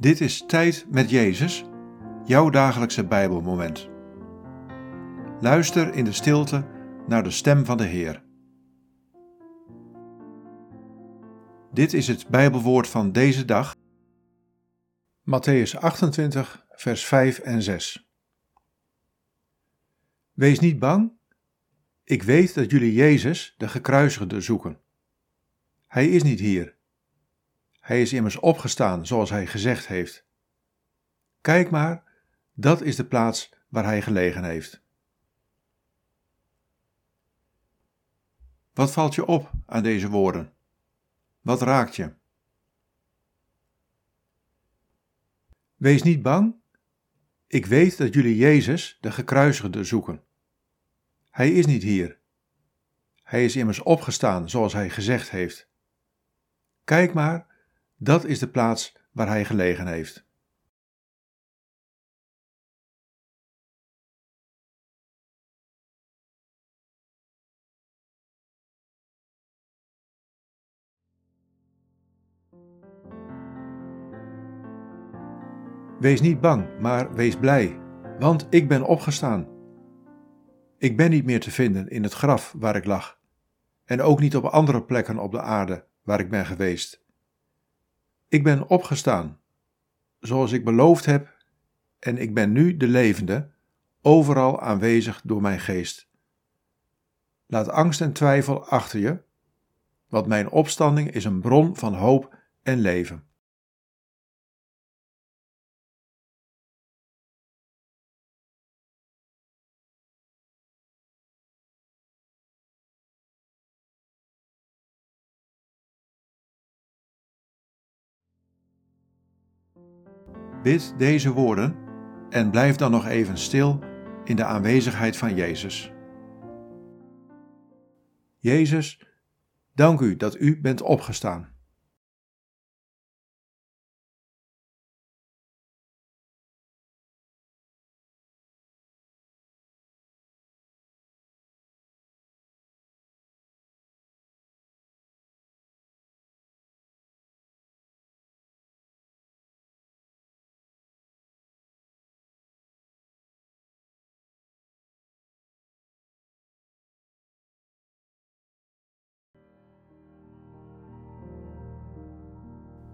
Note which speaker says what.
Speaker 1: Dit is Tijd met Jezus, jouw dagelijkse Bijbelmoment. Luister in de stilte naar de stem van de Heer. Dit is het Bijbelwoord van deze dag, Matthäus 28, vers 5 en 6. Wees niet bang, ik weet dat jullie Jezus, de gekruisigde, zoeken. Hij is niet hier hij is immers opgestaan, zoals hij gezegd heeft. Kijk maar, dat is de plaats waar hij gelegen heeft. Wat valt je op aan deze woorden? Wat raakt je? Wees niet bang. Ik weet dat jullie Jezus, de gekruisigde, zoeken. Hij is niet hier. Hij is immers opgestaan, zoals hij gezegd heeft. Kijk maar, dat is de plaats waar hij gelegen heeft. Wees niet bang, maar wees blij, want ik ben opgestaan. Ik ben niet meer te vinden in het graf waar ik lag, en ook niet op andere plekken op de aarde waar ik ben geweest. Ik ben opgestaan, zoals ik beloofd heb, en ik ben nu de levende, overal aanwezig door mijn geest. Laat angst en twijfel achter je, want mijn opstanding is een bron van hoop en leven. Bid deze woorden en blijf dan nog even stil in de aanwezigheid van Jezus. Jezus, dank u dat u bent opgestaan.